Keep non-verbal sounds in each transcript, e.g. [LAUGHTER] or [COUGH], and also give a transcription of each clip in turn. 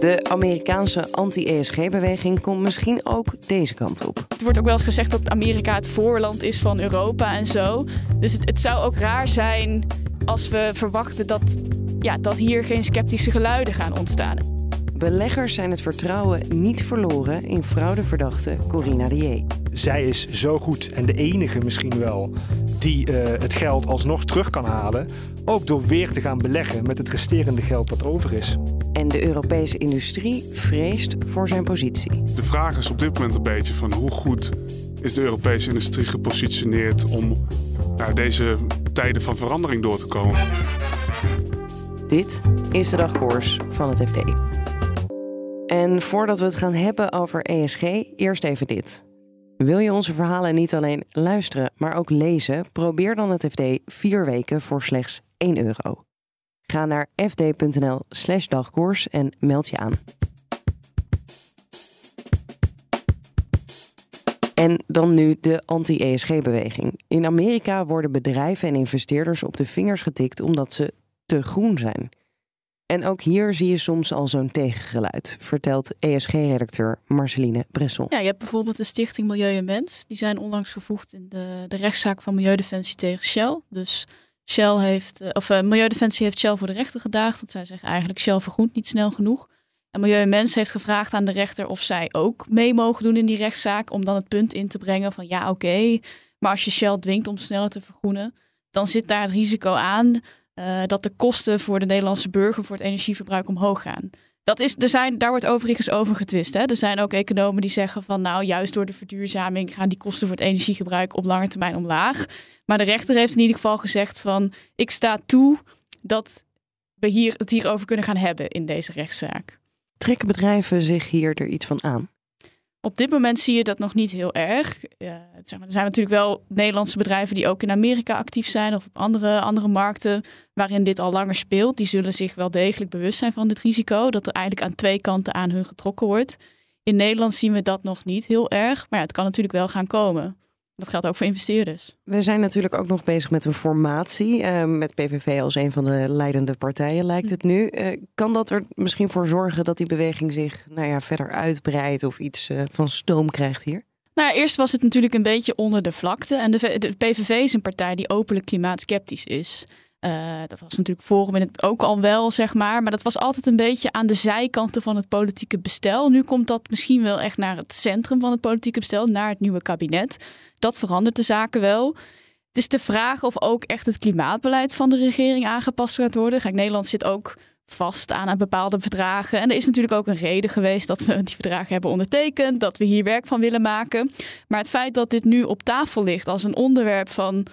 De Amerikaanse anti-ESG-beweging komt misschien ook deze kant op. Het wordt ook wel eens gezegd dat Amerika het voorland is van Europa en zo. Dus het, het zou ook raar zijn als we verwachten dat, ja, dat hier geen sceptische geluiden gaan ontstaan. Beleggers zijn het vertrouwen niet verloren in fraudeverdachte Corina de Zij is zo goed en de enige misschien wel die uh, het geld alsnog terug kan halen. Ook door weer te gaan beleggen met het resterende geld dat over is. En de Europese industrie vreest voor zijn positie. De vraag is op dit moment een beetje van hoe goed is de Europese industrie gepositioneerd om naar deze tijden van verandering door te komen. Dit is de dagkoers van het FD. En voordat we het gaan hebben over ESG, eerst even dit. Wil je onze verhalen niet alleen luisteren, maar ook lezen? Probeer dan het FD vier weken voor slechts 1 euro. Ga naar fd.nl/slash dagkoers en meld je aan. En dan nu de anti-ESG-beweging. In Amerika worden bedrijven en investeerders op de vingers getikt omdat ze te groen zijn. En ook hier zie je soms al zo'n tegengeluid, vertelt ESG-redacteur Marceline Bresson. Ja, je hebt bijvoorbeeld de Stichting Milieu en Mens. Die zijn onlangs gevoegd in de, de rechtszaak van Milieudefensie tegen Shell. Dus Shell heeft, eh, of uh, Milieudefensie heeft Shell voor de rechter gedaagd. Want zij zeggen eigenlijk Shell vergroent niet snel genoeg. En Milieu en Mens heeft gevraagd aan de rechter of zij ook mee mogen doen in die rechtszaak. Om dan het punt in te brengen van ja, oké. maar als je Shell dwingt om sneller te vergroenen, dan zit daar het risico aan uh, dat de kosten voor de Nederlandse burger voor het energieverbruik omhoog gaan. Dat is, er zijn, daar wordt overigens over getwist. Hè? Er zijn ook economen die zeggen van nou, juist door de verduurzaming gaan die kosten voor het energiegebruik op lange termijn omlaag. Maar de rechter heeft in ieder geval gezegd van ik sta toe dat we hier, het hierover kunnen gaan hebben in deze rechtszaak. Trekken bedrijven zich hier er iets van aan? Op dit moment zie je dat nog niet heel erg. zeg maar, er zijn natuurlijk wel Nederlandse bedrijven die ook in Amerika actief zijn of op andere, andere markten waarin dit al langer speelt. Die zullen zich wel degelijk bewust zijn van dit risico, dat er eigenlijk aan twee kanten aan hun getrokken wordt. In Nederland zien we dat nog niet heel erg, maar ja, het kan natuurlijk wel gaan komen. Dat geldt ook voor investeerders. We zijn natuurlijk ook nog bezig met een formatie. Uh, met PVV als een van de leidende partijen lijkt het nu. Uh, kan dat er misschien voor zorgen dat die beweging zich nou ja, verder uitbreidt of iets uh, van stoom krijgt hier? Nou, eerst was het natuurlijk een beetje onder de vlakte. En de, de PVV is een partij die openlijk klimaatskeptisch is. Uh, dat was natuurlijk Forum het ook al wel, zeg maar. Maar dat was altijd een beetje aan de zijkanten van het politieke bestel. Nu komt dat misschien wel echt naar het centrum van het politieke bestel, naar het nieuwe kabinet. Dat verandert de zaken wel. Het is de vraag of ook echt het klimaatbeleid van de regering aangepast gaat worden. Kijk, Nederland zit ook vast aan, aan bepaalde verdragen. En er is natuurlijk ook een reden geweest dat we die verdragen hebben ondertekend, dat we hier werk van willen maken. Maar het feit dat dit nu op tafel ligt als een onderwerp van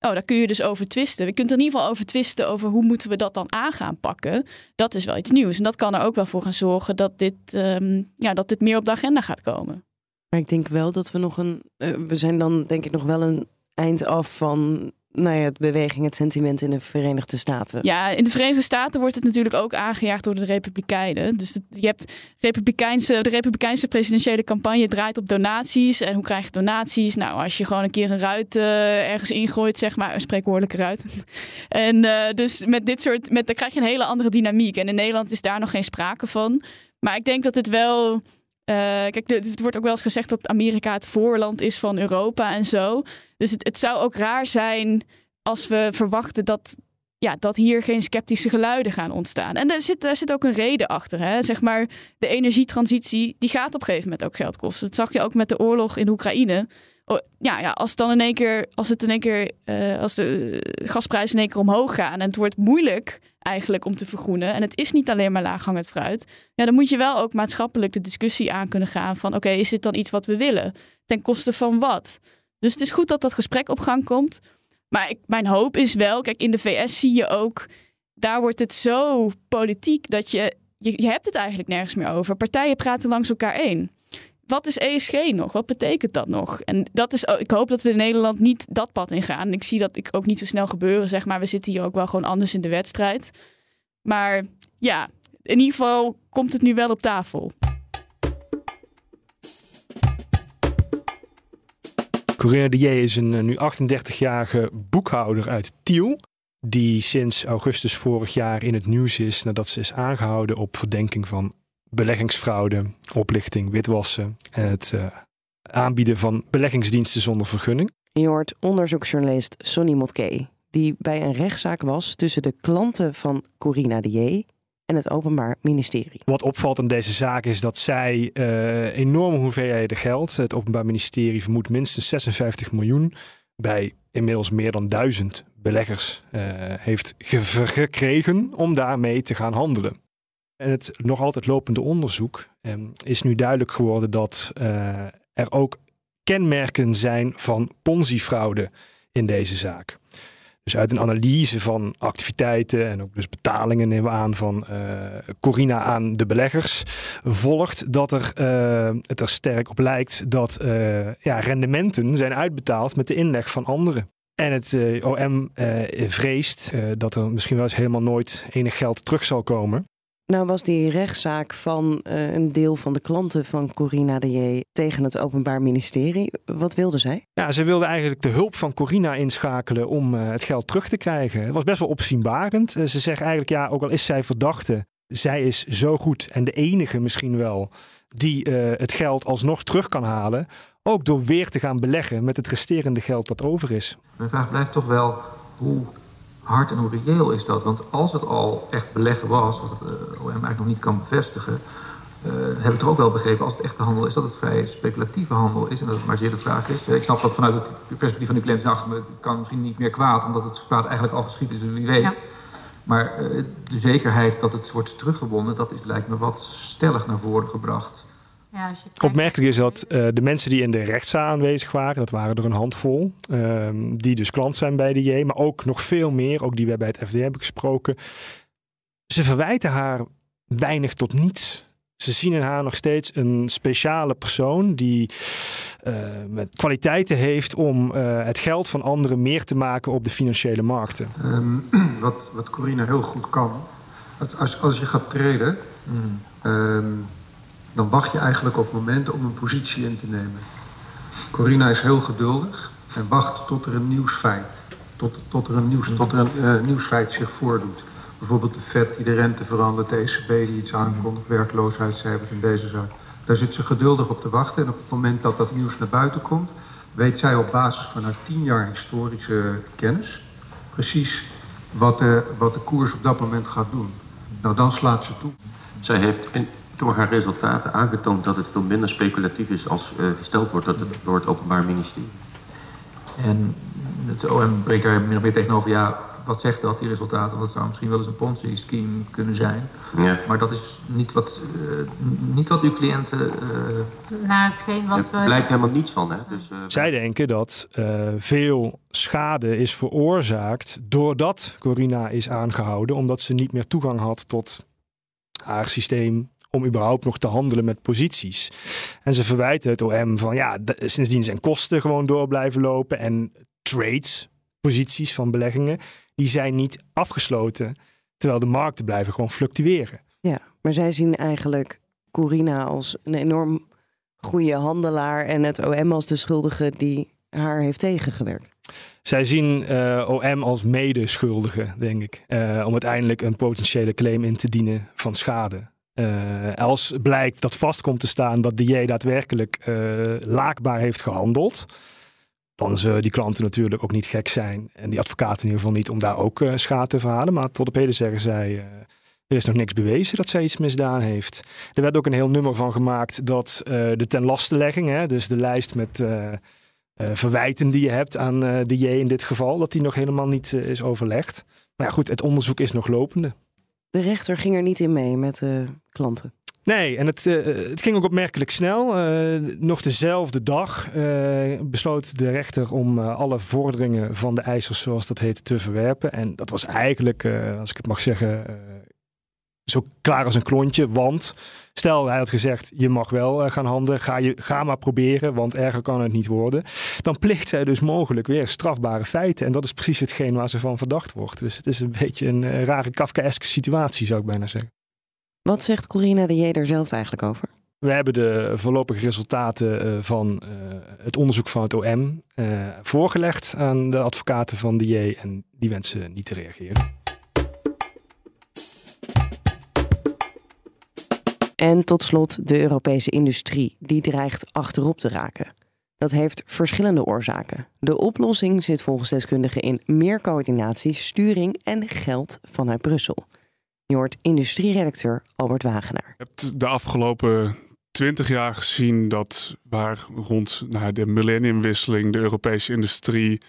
Oh, daar kun je dus over twisten. Je kunt er in ieder geval over twisten over hoe moeten we dat dan aan gaan pakken. Dat is wel iets nieuws. En dat kan er ook wel voor gaan zorgen dat dit, um, ja, dat dit meer op de agenda gaat komen. Maar ik denk wel dat we nog een. Uh, we zijn dan denk ik nog wel een eind af van nou ja, het beweging, het sentiment in de Verenigde Staten. Ja, in de Verenigde Staten wordt het natuurlijk ook aangejaagd door de Republikeinen. Dus je hebt Republikeinse, de Republikeinse presidentiële campagne draait op donaties. En hoe krijg je donaties? Nou, als je gewoon een keer een ruit uh, ergens ingooit, zeg maar, een spreekwoordelijke ruit. [LAUGHS] en uh, dus met dit soort, met, dan krijg je een hele andere dynamiek. En in Nederland is daar nog geen sprake van. Maar ik denk dat het wel uh, kijk, het wordt ook wel eens gezegd dat Amerika het voorland is van Europa en zo. Dus het, het zou ook raar zijn als we verwachten dat, ja, dat hier geen sceptische geluiden gaan ontstaan. En daar zit, daar zit ook een reden achter. Hè? Zeg maar, de energietransitie die gaat op een gegeven moment ook geld kosten. Dat zag je ook met de oorlog in Oekraïne. Oh, ja, ja, als dan in één keer, als het in één keer, uh, als de gasprijzen in één keer omhoog gaan en het wordt moeilijk eigenlijk om te vergroenen en het is niet alleen maar laaghangend fruit, ja, dan moet je wel ook maatschappelijk de discussie aan kunnen gaan van oké, is dit dan iets wat we willen? Ten koste van wat? Dus het is goed dat dat gesprek op gang komt. Maar ik, mijn hoop is wel, kijk, in de VS zie je ook daar wordt het zo politiek dat je, je, je hebt het eigenlijk nergens meer over. Partijen praten langs elkaar één. Wat is ESG nog? Wat betekent dat nog? En dat is, ik hoop dat we in Nederland niet dat pad ingaan. Ik zie dat ik ook niet zo snel gebeuren, zeg maar. We zitten hier ook wel gewoon anders in de wedstrijd. Maar ja, in ieder geval komt het nu wel op tafel. Corinne de is een eh, nu 38-jarige boekhouder uit Tiel. Die sinds augustus vorig jaar in het nieuws is nadat ze is aangehouden op verdenking van beleggingsfraude, oplichting, witwassen en het uh, aanbieden van beleggingsdiensten zonder vergunning. Je hoort onderzoeksjournalist Sonny Motke, die bij een rechtszaak was tussen de klanten van Corina de J en het Openbaar Ministerie. Wat opvalt aan deze zaak is dat zij uh, enorme hoeveelheden geld, het Openbaar Ministerie vermoedt minstens 56 miljoen, bij inmiddels meer dan duizend beleggers uh, heeft gekregen om daarmee te gaan handelen. En het nog altijd lopende onderzoek um, is nu duidelijk geworden dat uh, er ook kenmerken zijn van Ponzi-fraude in deze zaak. Dus uit een analyse van activiteiten en ook dus betalingen nemen we aan van uh, Corina aan de beleggers, volgt dat er, uh, het er sterk op lijkt dat ja, rendementen zijn uitbetaald met de inleg van anderen. En het OM vreest dat er misschien wel eens helemaal nooit enig geld terug zal komen. Nou was die rechtszaak van uh, een deel van de klanten van Corina de J tegen het Openbaar Ministerie. Wat wilde zij? Ja, ze wilde eigenlijk de hulp van Corina inschakelen om uh, het geld terug te krijgen. Het was best wel opzienbarend. Uh, ze zegt eigenlijk, ja, ook al is zij verdachte, zij is zo goed en de enige misschien wel die het geld alsnog terug kan halen. Ook door weer te gaan beleggen met het resterende geld dat over is. Mijn vraag blijft toch wel hoe hard en hoe reëel is dat? Want als het al echt beleggen was, wat het OM eigenlijk nog niet kan bevestigen, uh, heb ik toch ook wel begrepen, als het echte handel is, dat het vrij speculatieve handel is en dat het maar zeer de vraag is. Ik snap dat vanuit het perspectief van die cliënt zegt, het kan misschien niet meer kwaad, omdat het kwaad eigenlijk al geschied is, dus wie weet. Ja. Maar uh, de zekerheid dat het wordt teruggewonnen, dat is, lijkt me wat stellig naar voren gebracht. Ja, kijkt... Opmerkelijk is dat uh, de mensen die in de rechtszaal aanwezig waren, dat waren er een handvol, um, die dus klant zijn bij de J, maar ook nog veel meer, ook die wij bij het FD hebben gesproken. Ze verwijten haar weinig tot niets. Ze zien in haar nog steeds een speciale persoon die uh, met kwaliteiten heeft om uh, het geld van anderen meer te maken op de financiële markten. Um, [CLEARS THROAT] wat, wat Corina heel goed kan, als, als je gaat treden. Mm. Um, dan wacht je eigenlijk op momenten om een positie in te nemen. Corina is heel geduldig en wacht tot er een nieuwsfeit, tot, tot er een, nieuws, tot er een uh, nieuwsfeit zich voordoet. Bijvoorbeeld de FED die de rente verandert, de ECB die iets aankondigt, werkloosheidscijfers in deze zaak. Daar zit ze geduldig op te wachten en op het moment dat dat nieuws naar buiten komt, weet zij op basis van haar tien jaar historische kennis precies wat de, wat de koers op dat moment gaat doen. Nou, dan slaat ze toe. Zij heeft door haar resultaten aangetoond dat het veel minder speculatief is als uh, gesteld wordt door het Openbaar Ministerie. En het OM breekt daar min of meer tegenover, ja, wat zegt dat, die resultaten? Dat zou misschien wel eens een Ponzi-scheme kunnen zijn. Ja. Maar dat is niet wat, uh, niet wat uw cliënten... Uh... Naar hetgeen wat we... Er blijkt helemaal niets van, hè? Dus, uh... Zij denken dat veel schade is veroorzaakt doordat Corina is aangehouden, omdat ze niet meer toegang had tot haar systeem, om überhaupt nog te handelen met posities. En ze verwijten het OM van ja, sindsdien zijn kosten gewoon door blijven lopen en trades, posities van beleggingen, die zijn niet afgesloten, terwijl de markten blijven gewoon fluctueren. Ja, maar zij zien eigenlijk Corina als een enorm goede handelaar en het OM als de schuldige die haar heeft tegengewerkt. Zij zien uh, OM als medeschuldige, denk ik, uh, om uiteindelijk een potentiële claim in te dienen van schade. Uh, als blijkt dat vast komt te staan dat de daadwerkelijk uh, laakbaar heeft gehandeld, dan zullen die klanten natuurlijk ook niet gek zijn. En die advocaten in ieder geval niet om daar ook uh, schade te verhalen. Maar tot op heden zeggen zij, er is nog niks bewezen dat zij iets misdaan heeft. Er werd ook een heel nummer van gemaakt dat de ten lastenlegging, hè, dus de lijst met verwijten die je hebt aan de J in dit geval, dat die nog helemaal niet is overlegd. Maar ja, goed, het onderzoek is nog lopende. De rechter ging er niet in mee met de klanten. Nee, en het, uh, het ging ook opmerkelijk snel. Uh, nog dezelfde dag uh, besloot de rechter om alle vorderingen van de eisers, zoals dat heet, te verwerpen. En dat was eigenlijk, als ik het mag zeggen, zo klaar als een klontje. Want stel, hij had gezegd: je mag wel gaan handelen, ga, je, ga maar proberen, want erger kan het niet worden. Dan plicht zij dus mogelijk weer strafbare feiten. En dat is precies hetgeen waar ze van verdacht wordt. Dus het is een beetje een rare Kafkaeske situatie, zou ik bijna zeggen. Wat zegt Corina de Jeder zelf eigenlijk over? We hebben de voorlopige resultaten eh, van eh, het onderzoek van het OM uh, voorgelegd aan de advocaten van de J en die wensen niet te reageren. En tot slot de Europese industrie, die dreigt achterop te raken. Dat heeft verschillende oorzaken. De oplossing zit volgens deskundigen in meer coördinatie, sturing en geld vanuit Brussel. Je hoort industrieredacteur Albert Wagenaar. Je hebt de afgelopen twintig jaar gezien dat waar rond nou, de millenniumwisseling de Europese industrie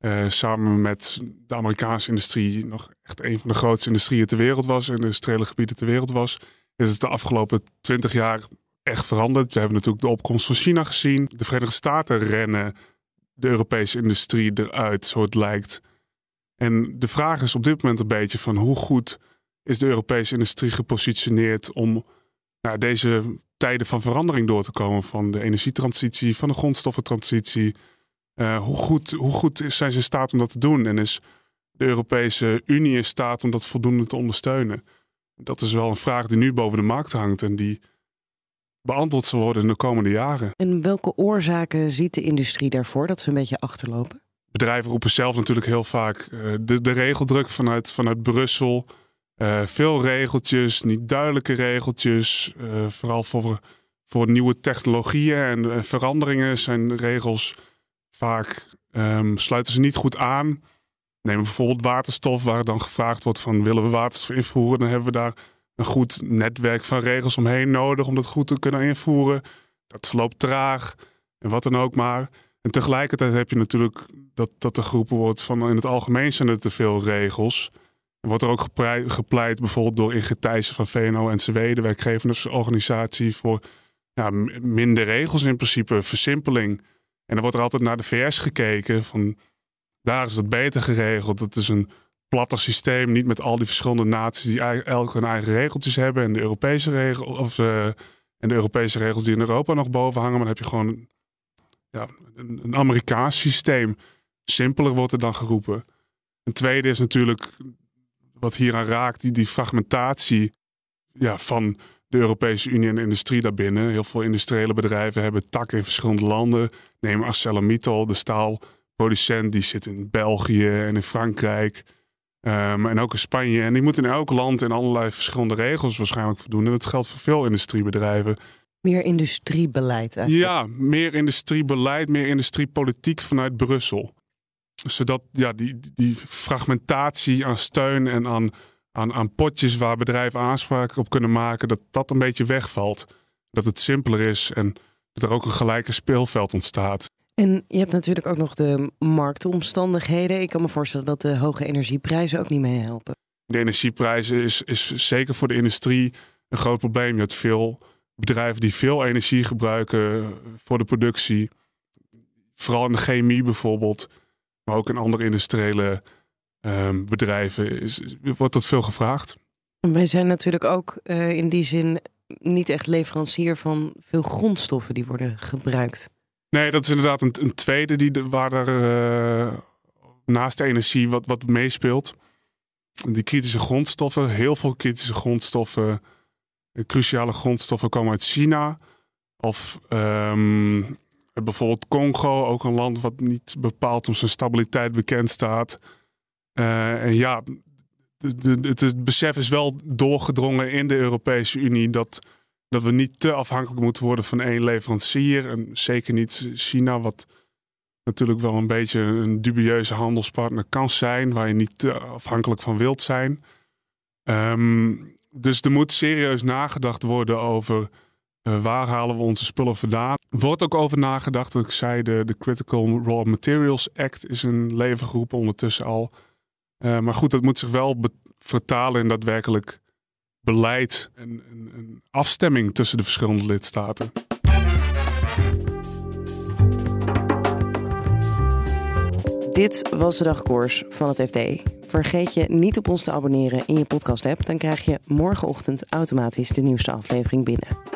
uh, samen met de Amerikaanse industrie nog echt een van de grootste industrieën ter wereld was, industriële gebieden ter wereld was, is het de afgelopen twintig jaar echt veranderd. We hebben natuurlijk de opkomst van China gezien. De Verenigde Staten rennen de Europese industrie eruit, zo het lijkt. En de vraag is op dit moment een beetje van hoe goed is de Europese industrie gepositioneerd om nou, deze tijden van verandering door te komen. Van de energietransitie, van de grondstoffentransitie. Uh, hoe, goed, hoe goed zijn ze in staat om dat te doen? En is de Europese Unie in staat om dat voldoende te ondersteunen? Dat is wel een vraag die nu boven de markt hangt en die beantwoord zal worden in de komende jaren. En welke oorzaken ziet de industrie daarvoor dat ze een beetje achterlopen? Bedrijven roepen zelf natuurlijk heel vaak uh, de, de regeldruk vanuit, vanuit Brussel. Uh, veel regeltjes, niet duidelijke regeltjes. Uh, vooral voor, voor nieuwe technologieën en veranderingen zijn regels vaak um, sluiten ze niet goed aan. Neem bijvoorbeeld waterstof, waar dan gevraagd wordt van willen we waterstof invoeren, dan hebben we daar een goed netwerk van regels omheen nodig om dat goed te kunnen invoeren. Dat verloopt traag en wat dan ook maar. En tegelijkertijd heb je natuurlijk dat, dat er geroepen wordt van in het algemeen zijn er te veel regels wordt er ook gepleit, bijvoorbeeld door Ingrid Thijssen van VNO-NCW, de werkgeversorganisatie, voor ja, minder regels in principe, versimpeling. En dan wordt er altijd naar de VS gekeken van daar is dat beter geregeld. Dat is een platter systeem, niet met al die verschillende naties die elk hun eigen regeltjes hebben en de Europese regels of uh, en de Europese regels die in Europa nog boven hangen. Maar dan heb je gewoon ja, een, een Amerikaans systeem. Simpeler wordt er dan geroepen. Een tweede is natuurlijk wat hier aan raakt, die, die fragmentatie ja, van de Europese Unie en de industrie daarbinnen. Heel veel industriële bedrijven hebben takken in verschillende landen. Neem ArcelorMittal, de staalproducent, die zit in België en in Frankrijk. Um, en ook in Spanje. En die moeten in elk land in allerlei verschillende regels waarschijnlijk voldoen. En dat geldt voor veel industriebedrijven. Meer industriebeleid eigenlijk. Ja, meer industriebeleid, meer industriepolitiek vanuit Brussel zodat ja, die, die fragmentatie aan steun en aan, aan, aan potjes waar bedrijven aanspraak op kunnen maken, dat dat een beetje wegvalt. Dat het simpeler is en dat er ook een gelijke speelveld ontstaat. En je hebt natuurlijk ook nog de marktomstandigheden. Ik kan me voorstellen dat de hoge energieprijzen ook niet mee helpen. De energieprijzen is, is zeker voor de industrie een groot probleem. Je hebt veel bedrijven die veel energie gebruiken voor de productie. Vooral in de chemie bijvoorbeeld maar ook in andere industriële um, bedrijven is, wordt dat veel gevraagd. Wij zijn natuurlijk ook uh, in die zin niet echt leverancier van veel grondstoffen die worden gebruikt. Nee, dat is inderdaad een, een tweede die de, waar er uh, naast de energie wat, wat meespeelt. Die kritische grondstoffen, heel veel kritische grondstoffen, cruciale grondstoffen komen uit China. Of um, Bijvoorbeeld Congo, ook een land wat niet bepaald om zijn stabiliteit bekend staat. Uh, en ja, het, het besef is wel doorgedrongen in de Europese Unie dat, dat we niet te afhankelijk moeten worden van één leverancier. En zeker niet China, wat natuurlijk wel een beetje een dubieuze handelspartner kan zijn, waar je niet te afhankelijk van wilt zijn. Um, dus er moet serieus nagedacht worden over uh, waar halen we onze spullen vandaan? Wordt ook over nagedacht. Ik zei de, Critical Raw Materials Act is een leven ondertussen al. Uh, maar goed, dat moet zich wel vertalen in daadwerkelijk beleid en, en, en afstemming tussen de verschillende lidstaten. Dit was de dagkoers van het FD. Vergeet je niet op ons te abonneren in je podcast-app. Dan krijg je morgenochtend automatisch de nieuwste aflevering binnen.